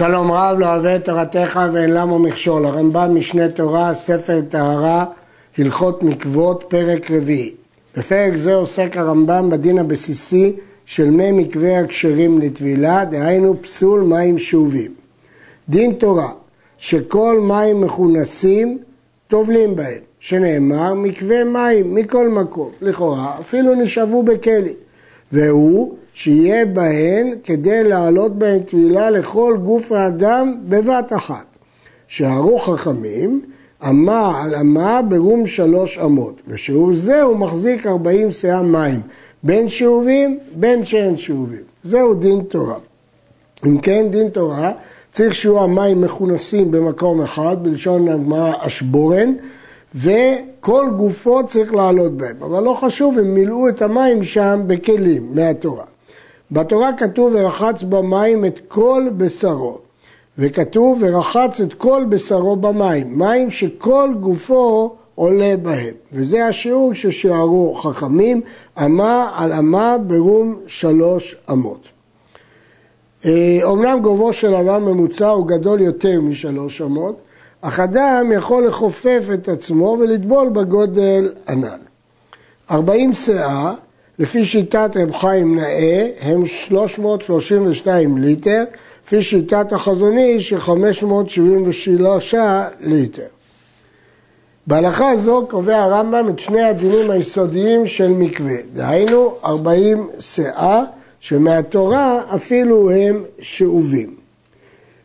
שלום רב לא אוהב את תורתך ואין למה מכשול. הרמב"ם משנה תורה, ספר טהרה, הלכות מקוות, פרק רביעי. בפרק זה עוסק הרמב"ם בדין הבסיסי של מי מקווה הכשרים לטבילה, דהיינו פסול מים שאובים. דין תורה, שכל מים מכונסים, טובלים בהם, שנאמר מקווה מים מכל מקום, לכאורה אפילו נשאבו בכלי, והוא שיהיה בהן כדי להעלות בהן טבילה לכל גוף האדם בבת אחת. שערו חכמים, אמה על אמה ברום שלוש אמות, ושיעור זה הוא מחזיק ארבעים שאה מים, בין שאובים, בין שאין שאובים. זהו דין תורה. אם כן, דין תורה, צריך שיהיו המים מכונסים במקום אחד, בלשון הגמרא אשבורן, וכל גופו צריך לעלות בהם. אבל לא חשוב אם מילאו את המים שם בכלים מהתורה. בתורה כתוב ורחץ במים את כל בשרו, וכתוב ורחץ את כל בשרו במים, מים שכל גופו עולה בהם, וזה השיעור ששיערו חכמים, אמה על אמה ברום שלוש אמות. אומנם אה, גובו של אדם ממוצע הוא גדול יותר משלוש אמות, אך אדם יכול לכופף את עצמו ולטבול בגודל הנ"ל. ארבעים שאה לפי שיטת רב חיים נאה הם 332 ליטר, לפי שיטת החזון איש 573 ליטר. בהלכה זו קובע הרמב"ם את שני הדינים היסודיים של מקווה, דהיינו 40 שאה, שמהתורה אפילו הם שאובים.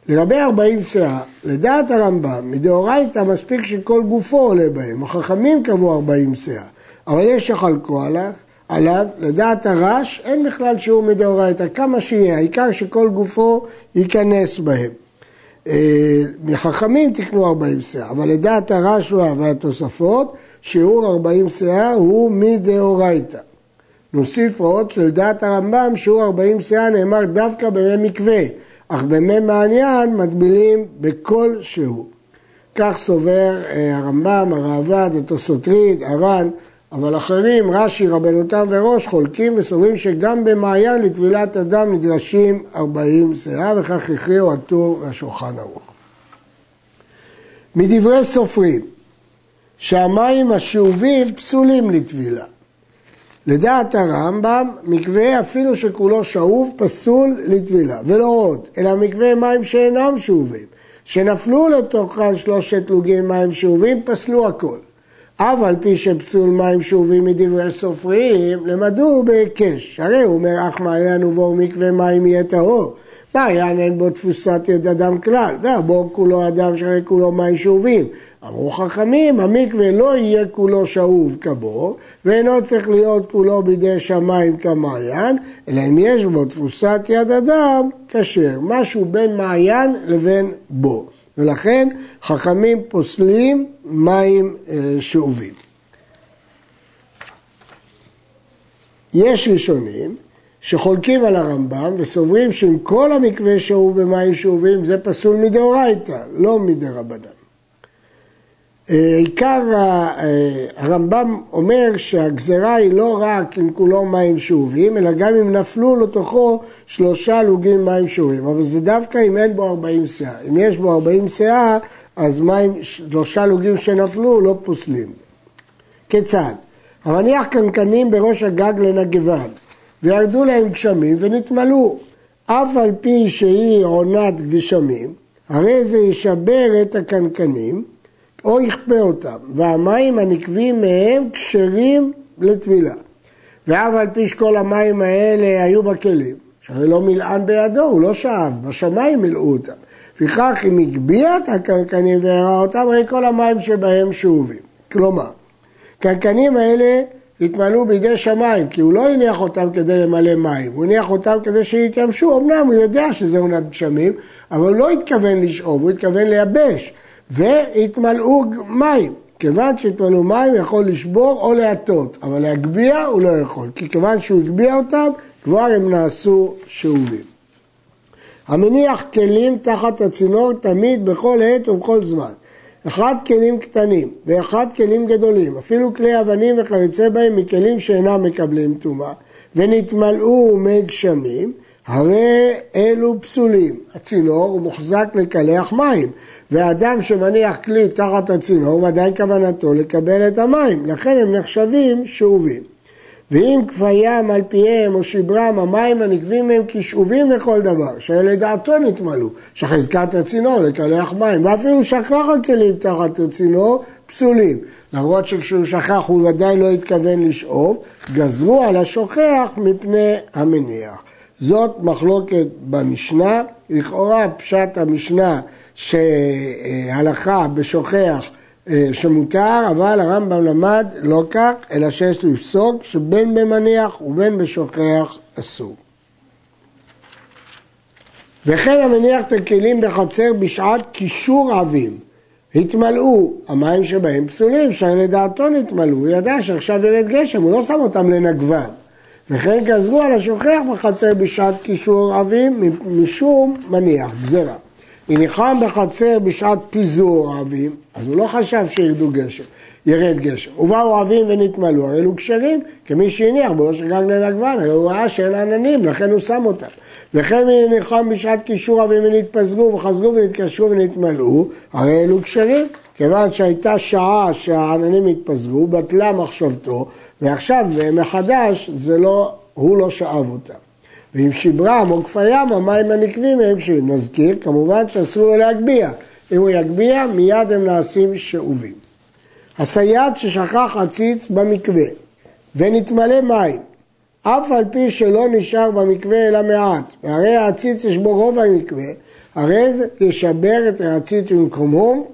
לגבי 40 שאה, לדעת הרמב"ם, מדאורייתא מספיק שכל גופו עולה בהם, החכמים קבעו 40 שאה, אבל יש שחלקו עליו עליו, לדעת הרש, אין בכלל שיעור מדאורייתא, כמה שיהיה, העיקר שכל גופו ייכנס בהם. אה, מחכמים תקנו 40 שאה, אבל לדעת הרש והתוספות, שיעור 40 שאה הוא מדאורייתא. נוסיף עוד שלדעת הרמב"ם שיעור 40 שאה נאמר דווקא במי מקווה, אך במי מעניין מגבילים בכל שיעור. כך סובר אה, הרמב"ם, הראב"ד, התוספותריד, הר"ן, אבל אחרים, רש"י, רבנו תם וראש, חולקים וסוברים שגם במעיין לטבילת אדם נדרשים 40 שאה, וכך הכריעו הטור והשולחן ערוך. מדברי סופרים, שהמים השאובים פסולים לטבילה. לדעת הרמב"ם, מקווה אפילו שכולו שאוב פסול לטבילה, ולא עוד, אלא מקווה מים שאינם שאובים, שנפלו לתוכן שלושת לוגים מים שאובים, פסלו הכל. אף על פי שפסול מים שאובים מדברי סופרים, למדו בהיקש. הרי הוא אומר, אך מעיין ובואו מקווה מים יהיה טהור. מעיין אין בו תפוסת יד אדם כלל, והבור כולו אדם שהרי כולו מים שאובים. אמרו חכמים, המקווה לא יהיה כולו שאוב כבור, ואינו צריך להיות כולו בידי שמיים כמעיין, אלא אם יש בו תפוסת יד אדם, כשר. משהו בין מעיין לבין בור. ולכן חכמים פוסלים מים אה, שאובים. יש ראשונים שחולקים על הרמב"ם וסוברים שאם כל המקווה שאוב במים שאובים זה פסול מדאורייתא, לא מדרבנן. אה, עיקר אה, הרמב"ם אומר שהגזרה היא לא רק אם כולו מים שאובים, אלא גם אם נפלו לתוכו שלושה לוגים מים שאובים, אבל זה דווקא אם אין בו 40 שאה. אם יש בו 40 שאה, אז מים, שלושה לוגים שנפלו לא פוסלים. כיצד? המניח קנקנים בראש הגג לנגבן, וירדו להם גשמים ונתמלאו. אף על פי שהיא עונת גשמים, הרי זה ישבר את הקנקנים, או יכפה אותם, והמים הנקבים מהם כשרים לטבילה. ואף על פי שכל המים האלה היו בכלים, שהרי לא מלען בידו, הוא לא שאב, בשמיים מילאו אותם. לפיכך אם הגביה את הקנקנים והראה אותם, הרי כל המים שבהם שאובים. כלומר, קנקנים האלה התמלאו בידי שמיים, כי הוא לא הניח אותם כדי למלא מים, הוא הניח אותם כדי שיתיימשו, אמנם הוא יודע שזה עונת גשמים, אבל הוא לא התכוון לשאוב, הוא התכוון לייבש. והתמלאו מים. כיוון שהתמלאו מים יכול לשבור או להטות, אבל להגביה הוא לא יכול, כי כיוון שהוא הגביה אותם, כבר הם נעשו שאובים. המניח כלים תחת הצינור תמיד בכל עת ובכל זמן. אחד כלים קטנים ואחד כלים גדולים, אפילו כלי אבנים וכיוצא בהם מכלים שאינם מקבלים טומאה, ונתמלאו מי גשמים, הרי אלו פסולים. הצינור הוא מוחזק לקלח מים, ואדם שמניח כלי תחת הצינור, ודאי כוונתו לקבל את המים, לכן הם נחשבים שאובים. ואם כפיים על פיהם או שברם, המים הנקבים מהם כשאובים לכל דבר, שלדעתו נתמלאו, שחזקת הצינור לקלח מים, ואפילו שכח הכלים תחת הצינור, פסולים. למרות שכשהוא שכח הוא ודאי לא התכוון לשאוב, גזרו על השוכח מפני המניח. זאת מחלוקת במשנה, לכאורה פשט המשנה שהלכה בשוכח אה, שמותר, אבל הרמב"ם למד לא כך, אלא שיש לפסוק שבין במניח ובין בשוכח אסור. וכן המניח את הכלים בחצר בשעת קישור עבים. התמלאו, המים שבהם פסולים, שלדעתו נתמלאו, הוא ידע שעכשיו ירד גשם, הוא לא שם אותם לנגבן. וכן גזרו על השוכח בחצר בשעת קישור עבים משום מניח, גזרה. וניחם בחצר בשעת פיזור האבים, אז הוא לא חשב שירדו גשם, ירד גשם. ובאו אבים ונתמלאו, הרי אלו כשרים, כמי שהניח בראש גג לנגבן, הרי הוא ראה שאין עננים, לכן הוא שם אותם. וכן ניחם בשעת קישור אבים ונתפזרו וחזרו ונתקשרו ונתמלאו, הרי אלו כשרים. כיוון שהייתה שעה שהעננים התפזרו, בטלה מחשבתו, ועכשיו מחדש זה לא, הוא לא שאב אותם. ואם שיברם או כפיים, המים הנקבים הם כשרים. נזכיר, כמובן שאסור לו להגביה. אם הוא יגביה, מיד הם נעשים שאובים. הסייד ששכח עציץ במקווה ונתמלא מים, אף על פי שלא נשאר במקווה אלא מעט, והרי העציץ יש בו רוב המקווה, הרי ישבר את העציץ במקומו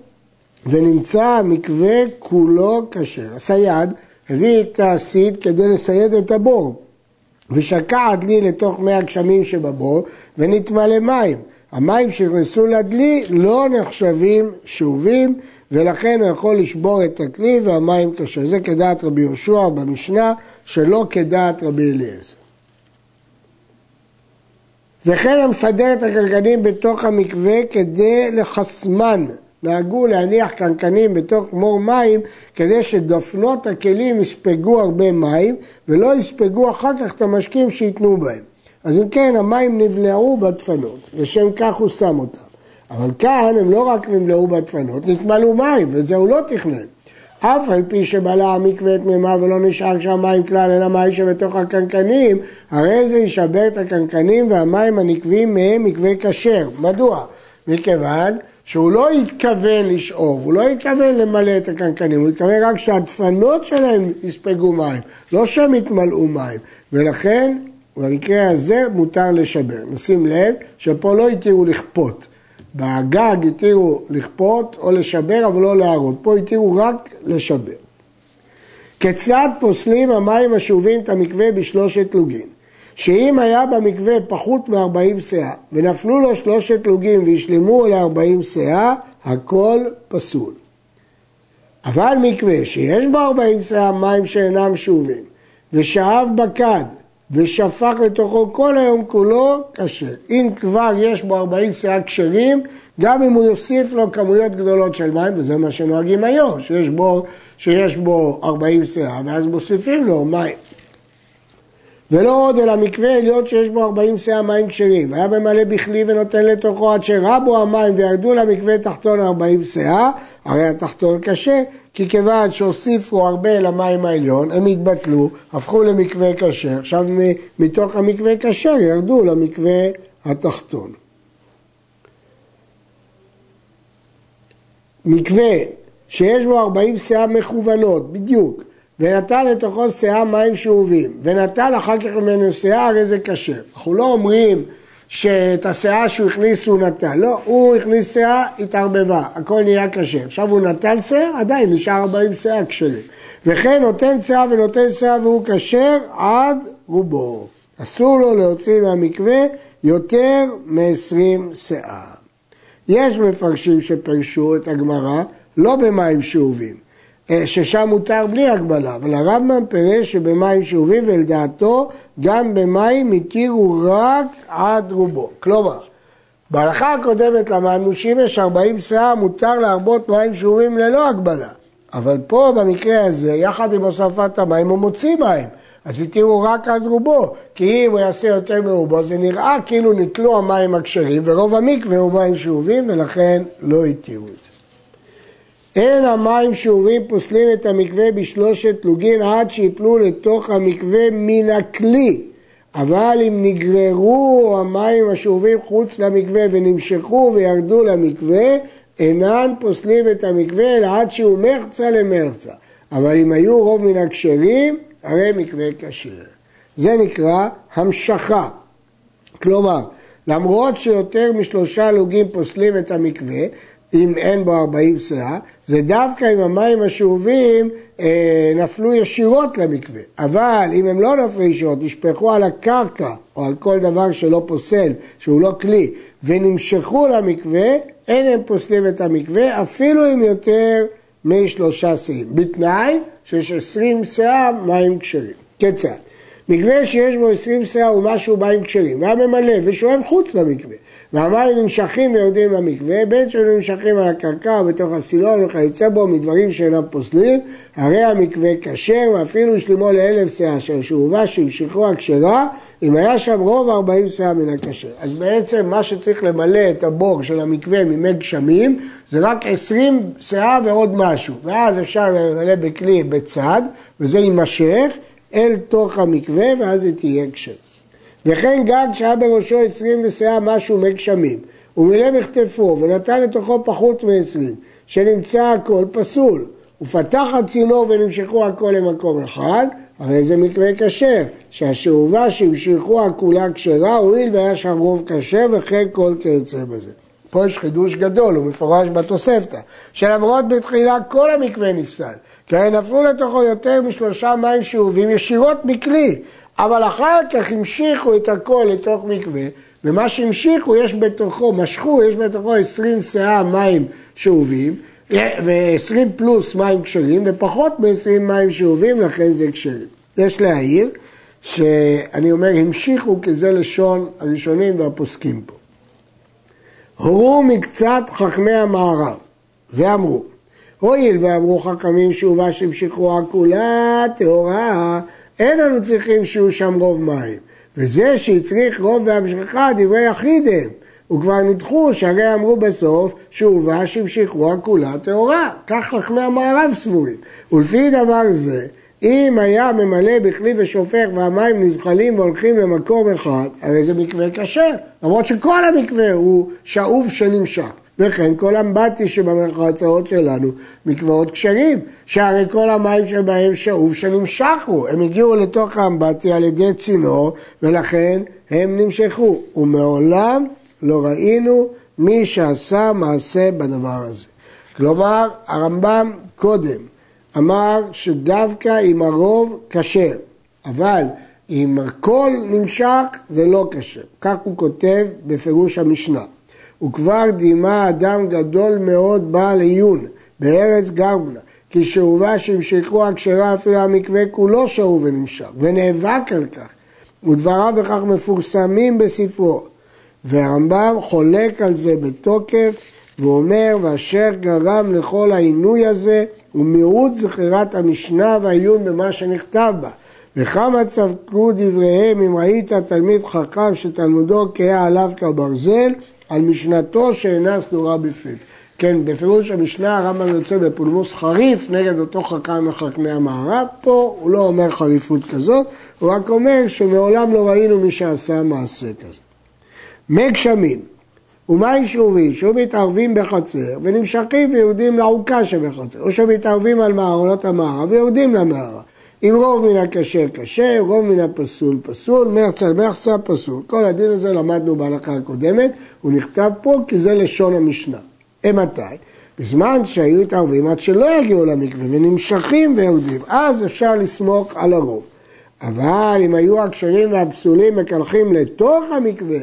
ונמצא המקווה כולו כשר. הסייד הביא את הסיד כדי לסייד את הבור, ושקע הדלי לתוך מי הגשמים שבבור ונתמלא מים. המים שנכנסו לדלי לא נחשבים שאובים ולכן הוא יכול לשבור את הכלי והמים קשה. זה כדעת רבי יהושע במשנה שלא כדעת רבי אליעזר. וכן המסדר את הקנקנים בתוך המקווה כדי לחסמן. נהגו להניח קנקנים בתוך מור מים כדי שדפנות הכלים יספגו הרבה מים ולא יספגו אחר כך את המשקים שייתנו בהם. אז אם כן, המים נבלעו בדפנות, לשם כך הוא שם אותם. אבל כאן הם לא רק נבלעו בדפנות, נתמלאו מים, וזה הוא לא תכנן. אף על פי שבלע המקווה את מימה ולא נשאר שם מים כלל, אלא מים שבתוך הקנקנים, הרי זה ישבר את הקנקנים והמים הנקבים מהם מקווה כשר. מדוע? מכיוון שהוא לא התכוון לשאוב, הוא לא התכוון למלא את הקנקנים, הוא התכוון רק שהדפנות שלהם יספגו מים, לא שהם יתמלאו מים, ולכן במקרה הזה מותר לשבר. נשים לב שפה לא התירו לכפות, בגג התירו לכפות או לשבר אבל לא להרוג, פה התירו רק לשבר. כיצד פוסלים המים השאובים את המקווה בשלושת לוגים? שאם היה במקווה פחות מ-40 שאה ונפלו לו שלושת לוגים והשלמו ל-40 שאה, הכל פסול. אבל מקווה שיש בו 40 שאה מים שאינם שאובים ושאב בקד ושפך לתוכו כל היום כולו, כשר. אם כבר יש בו 40 שאה כשרים, גם אם הוא יוסיף לו כמויות גדולות של מים, וזה מה שנוהגים היום, שיש בו, שיש בו 40 שאה, ואז מוסיפים לו מים. ולא עוד אלא מקווה עליון שיש בו 40 שאה מים כשרים. היה ממלא בכלי ונותן לתוכו עד שרבו המים וירדו למקווה תחתון 40 שאה, הרי התחתון קשה, כי כיוון שהוסיפו הרבה למים העליון, הם התבטלו, הפכו למקווה כשר, עכשיו מתוך המקווה כשר ירדו למקווה התחתון. מקווה שיש בו 40 שאה מכוונות, בדיוק, ונטל לתוכו שאה מים שאובים, ונטל אחר כך ממנו שאה, הרי זה כשר. אנחנו לא אומרים שאת השאה שהוא הכניס הוא נטל, לא, הוא הכניס שאה, התערבבה, הכל נהיה כשר. עכשיו הוא נטל שאה, עדיין נשאר 40 שאה כשרים. וכן נותן שאה ונותן שאה והוא כשר עד רובו. אסור לו להוציא מהמקווה יותר מ-20 שאה. יש מפרשים שפרשו את הגמרא לא במים שאובים, ששם מותר בלי הגבלה, אבל הרמב"ם פירש שבמים שאובים ולדעתו גם במים התירו רק עד רובו. כלומר, בהלכה הקודמת למדנו שאם יש 40 שאה מותר להרבות מים שאובים ללא הגבלה, אבל פה במקרה הזה, יחד עם הוספת המים הוא מוציא מים, אז התירו רק עד רובו, כי אם הוא יעשה יותר מרובו זה נראה כאילו נתלו המים הכשרים ורוב המקווה הוא מים שאובים ולכן לא התירו את זה. אין המים שאובים פוסלים את המקווה בשלושת לוגין עד שיפלו לתוך המקווה מן הכלי. אבל אם נגררו המים השאובים חוץ למקווה ונמשכו וירדו למקווה, אינן פוסלים את המקווה אלא עד שהוא מחצה למחצה. אבל אם היו רוב מן הכשרים, הרי מקווה כשיר. זה נקרא המשכה. כלומר, למרות שיותר משלושה לוגים פוסלים את המקווה, אם אין בו 40 שאה, זה דווקא אם המים השאובים אה, נפלו ישירות למקווה. אבל אם הם לא נפלו ישירות, נשפכו על הקרקע או על כל דבר שלא פוסל, שהוא לא כלי, ונמשכו למקווה, אין הם פוסלים את המקווה, אפילו אם יותר משלושה שאים. בתנאי שיש 20 שאה מים כשרים. כיצד? מקווה שיש בו 20 שאה ומשהו מים כשרים, והיה ממלא ושואב חוץ למקווה. והמים נמשכים ויורדים למקווה, בין שהם נמשכים על הקרקע או בתוך הסילון וכיוצא בו מדברים שאינם פוסלים, הרי המקווה כשר ואפילו השלימו לאלף שאה אשר שאובה שהמשיכו הכשרה, אם היה שם רוב ארבעים שאה מן הכשר. אז בעצם מה שצריך למלא את הבור של המקווה ממי גשמים זה רק עשרים שאה ועוד משהו, ואז אפשר למלא בכלי בצד, וזה יימשך אל תוך המקווה ואז זה תהיה כשרה. וכן גג שהיה בראשו עשרים ושאה משהו מי גשמים, ומילא בכתפו ונתן לתוכו פחות מעשרים, שנמצא הכל פסול, ופתח הצינור ונמשכו הכל למקום אחד, הרי זה מקרה כשר, שהשאובה שהמשיכו הכולה כשרה, הואיל והיה שם רוב כשר וכן כל כיוצא בזה. פה יש חידוש גדול, הוא מפורש בתוספתא, שלמרות בתחילה כל המקווה נפסל, כי הרי נפלו לתוכו יותר משלושה מים שאובים ישירות מכלי, אבל אחר כך המשיכו את הכל לתוך מקווה, ומה שהמשיכו יש בתוכו, משכו, יש בתוכו 20 שאה מים שאובים, ו-20 פלוס מים כשרים, ופחות מ-20 מים שאובים, לכן זה כשרים. יש להעיר שאני אומר המשיכו כי זה לשון הראשונים והפוסקים פה. הורו מקצת חכמי המערב ואמרו, הואיל ואמרו חכמים שאובה שהמשיכו הכולה טהורה אין לנו צריכים שיהיו שם רוב מים. וזה שהצריך רוב והמשכה דברי יחיד הם. וכבר נדחו שהרי אמרו בסוף שהובא שהמשיכו הכולה טהורה. כך חכמי המערב סבורים. ולפי דבר זה, אם היה ממלא בכלי ושופך והמים נזחלים והולכים למקום אחד, הרי זה מקווה כשר. למרות שכל המקווה הוא שאוב שנמשך. וכן כל אמבטי שבמרחצאות שלנו מקוואות כשרים, שהרי כל המים שבהם שאוב שנמשכו, הם הגיעו לתוך האמבטי על ידי צינור ולכן הם נמשכו, ומעולם לא ראינו מי שעשה מעשה בדבר הזה. כלומר, הרמב"ם קודם אמר שדווקא אם הרוב כשר, אבל אם הכל נמשך זה לא כשר. כך הוא כותב בפירוש המשנה. וכבר דימה אדם גדול מאוד בעל עיון בארץ גרבנה, כי שאובה שהמשכו הכשרה אפילו המקווה כולו שאוב ונמשך, ונאבק על כך, ודבריו בכך מפורסמים בספרו. והרמב"ם חולק על זה בתוקף, ואומר, ואשר גרם לכל העינוי הזה, הוא מיעוט זכירת המשנה והעיון במה שנכתב בה. וכמה צדקו דבריהם אם ראית תלמיד חכם שתלמודו כהה עליו כברזל, על משנתו שאינה סדורה בפיו. כן, בפירוש המשנה הרמב"ם יוצא בפולמוס חריף נגד אותו חכם מחכמי המערב, פה הוא לא אומר חריפות כזאת, הוא רק אומר שמעולם לא ראינו מי שעשה מעשה כזה. מי גשמים ומים שאובים שהיו מתערבים בחצר ונמשכים ויורדים לעוקה שבחצר, או שמתערבים על מערונות המערב ויורדים למערב. אם רוב מן הכשר כשר, רוב מן הפסול פסול, מרצה מרצה פסול. כל הדין הזה למדנו בהלכה הקודמת, הוא נכתב פה כי זה לשון המשנה. אימתי? בזמן שהיו התערבים עד שלא יגיעו למקווה ונמשכים ויורדים, אז אפשר לסמוך על הרוב. אבל אם היו הכשרים והפסולים מקלחים לתוך המקווה,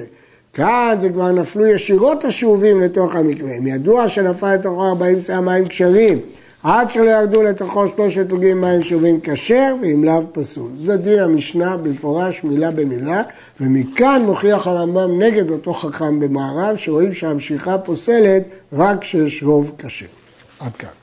כאן זה כבר נפלו ישירות השאובים לתוך המקווה. אם ידוע שנפל לתוכו 40 שאה מים כשרים עד שלא ירדו לתוכו שלושת הוגים מים שובים כשר ואם לאו פסול. זה דין המשנה במפורש מילה במילה ומכאן מוכיח הרמב"ם נגד אותו חכם במערב שרואים שהמשיכה פוסלת רק כשיש רוב כשר. עד כאן.